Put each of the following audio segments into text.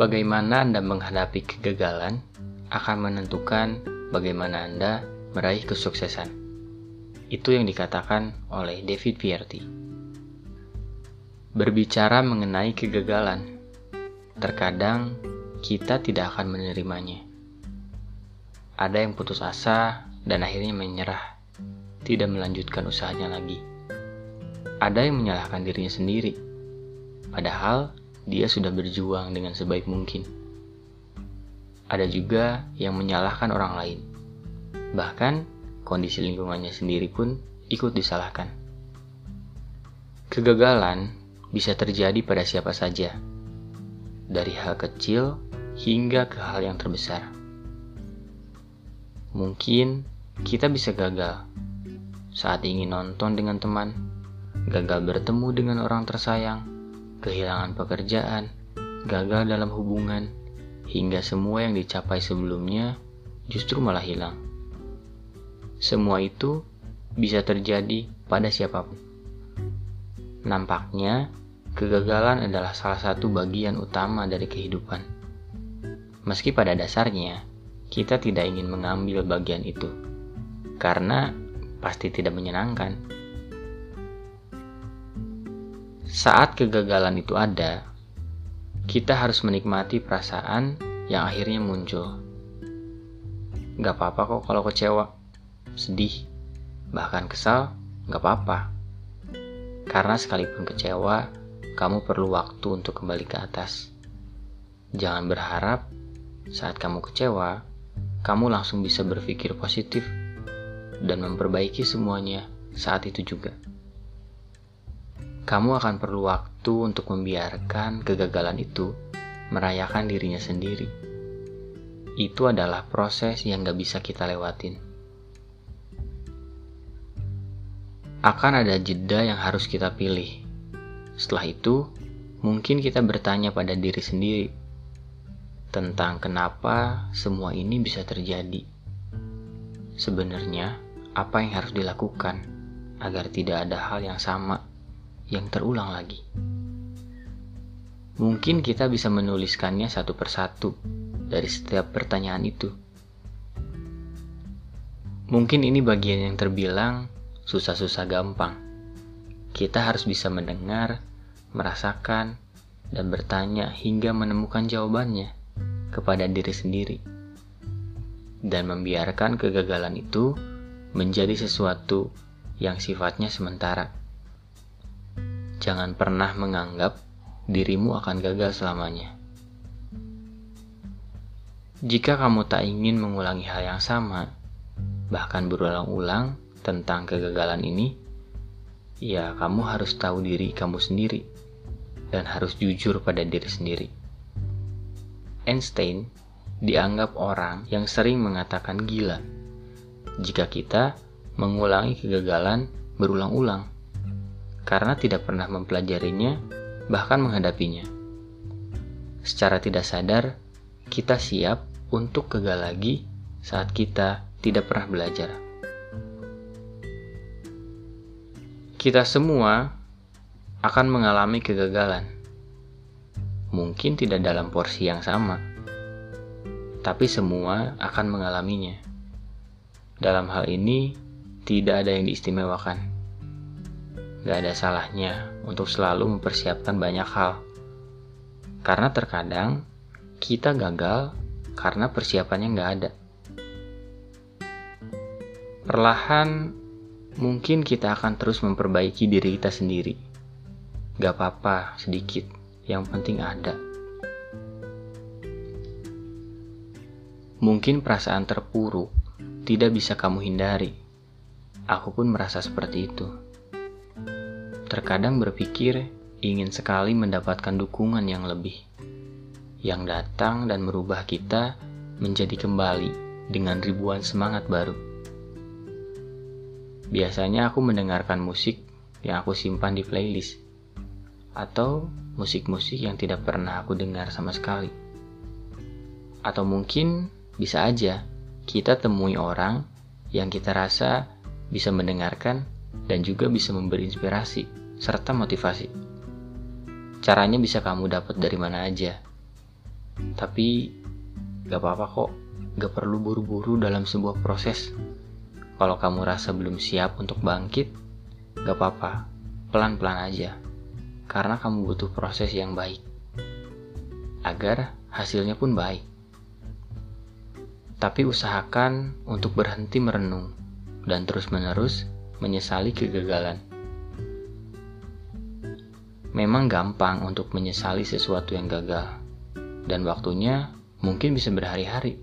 Bagaimana Anda menghadapi kegagalan akan menentukan bagaimana Anda meraih kesuksesan. Itu yang dikatakan oleh David Fierty. Berbicara mengenai kegagalan, terkadang kita tidak akan menerimanya. Ada yang putus asa dan akhirnya menyerah, tidak melanjutkan usahanya lagi. Ada yang menyalahkan dirinya sendiri, padahal dia sudah berjuang dengan sebaik mungkin. Ada juga yang menyalahkan orang lain, bahkan kondisi lingkungannya sendiri pun ikut disalahkan. Kegagalan bisa terjadi pada siapa saja, dari hal kecil hingga ke hal yang terbesar. Mungkin kita bisa gagal saat ingin nonton dengan teman, gagal bertemu dengan orang tersayang, kehilangan pekerjaan, gagal dalam hubungan, hingga semua yang dicapai sebelumnya justru malah hilang. Semua itu bisa terjadi pada siapa pun. Nampaknya, kegagalan adalah salah satu bagian utama dari kehidupan. Meski pada dasarnya, kita tidak ingin mengambil bagian itu, karena pasti tidak menyenangkan. Saat kegagalan itu ada, kita harus menikmati perasaan yang akhirnya muncul. Gak apa-apa kok kalau kecewa, sedih, bahkan kesal, gak apa-apa. Karena sekalipun kecewa, kamu perlu waktu untuk kembali ke atas. Jangan berharap saat kamu kecewa, kamu langsung bisa berpikir positif dan memperbaiki semuanya saat itu juga kamu akan perlu waktu untuk membiarkan kegagalan itu merayakan dirinya sendiri. Itu adalah proses yang gak bisa kita lewatin. Akan ada jeda yang harus kita pilih. Setelah itu, mungkin kita bertanya pada diri sendiri tentang kenapa semua ini bisa terjadi. Sebenarnya, apa yang harus dilakukan agar tidak ada hal yang sama yang terulang lagi. Mungkin kita bisa menuliskannya satu persatu dari setiap pertanyaan itu. Mungkin ini bagian yang terbilang susah-susah gampang. Kita harus bisa mendengar, merasakan, dan bertanya hingga menemukan jawabannya kepada diri sendiri. Dan membiarkan kegagalan itu menjadi sesuatu yang sifatnya sementara jangan pernah menganggap dirimu akan gagal selamanya. Jika kamu tak ingin mengulangi hal yang sama, bahkan berulang-ulang tentang kegagalan ini, ya kamu harus tahu diri kamu sendiri dan harus jujur pada diri sendiri. Einstein dianggap orang yang sering mengatakan gila jika kita mengulangi kegagalan berulang-ulang karena tidak pernah mempelajarinya, bahkan menghadapinya. Secara tidak sadar, kita siap untuk gagal lagi saat kita tidak pernah belajar. Kita semua akan mengalami kegagalan. Mungkin tidak dalam porsi yang sama, tapi semua akan mengalaminya. Dalam hal ini, tidak ada yang diistimewakan gak ada salahnya untuk selalu mempersiapkan banyak hal. Karena terkadang kita gagal karena persiapannya gak ada. Perlahan mungkin kita akan terus memperbaiki diri kita sendiri. Gak apa-apa sedikit, yang penting ada. Mungkin perasaan terpuruk tidak bisa kamu hindari. Aku pun merasa seperti itu. Terkadang berpikir ingin sekali mendapatkan dukungan yang lebih, yang datang dan merubah kita menjadi kembali dengan ribuan semangat baru. Biasanya aku mendengarkan musik yang aku simpan di playlist, atau musik-musik yang tidak pernah aku dengar sama sekali. Atau mungkin bisa aja kita temui orang yang kita rasa bisa mendengarkan dan juga bisa memberi inspirasi serta motivasi. Caranya bisa kamu dapat dari mana aja. Tapi gak apa-apa kok, gak perlu buru-buru dalam sebuah proses. Kalau kamu rasa belum siap untuk bangkit, gak apa-apa, pelan-pelan aja. Karena kamu butuh proses yang baik. Agar hasilnya pun baik. Tapi usahakan untuk berhenti merenung dan terus-menerus menyesali kegagalan. Memang gampang untuk menyesali sesuatu yang gagal, dan waktunya mungkin bisa berhari-hari,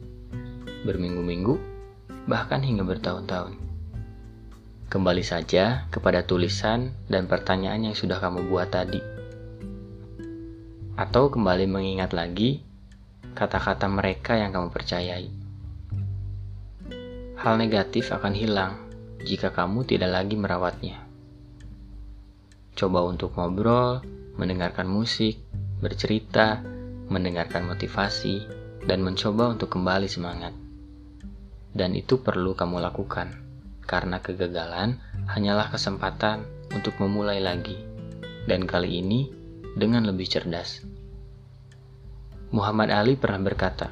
berminggu-minggu, bahkan hingga bertahun-tahun. Kembali saja kepada tulisan dan pertanyaan yang sudah kamu buat tadi, atau kembali mengingat lagi kata-kata mereka yang kamu percayai. Hal negatif akan hilang jika kamu tidak lagi merawatnya. Coba untuk ngobrol, mendengarkan musik, bercerita, mendengarkan motivasi, dan mencoba untuk kembali semangat. Dan itu perlu kamu lakukan, karena kegagalan hanyalah kesempatan untuk memulai lagi, dan kali ini dengan lebih cerdas. Muhammad Ali pernah berkata,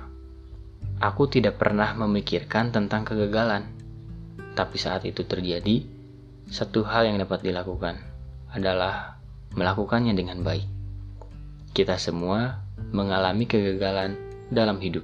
Aku tidak pernah memikirkan tentang kegagalan, tapi saat itu terjadi, satu hal yang dapat dilakukan adalah melakukannya dengan baik. Kita semua mengalami kegagalan dalam hidup.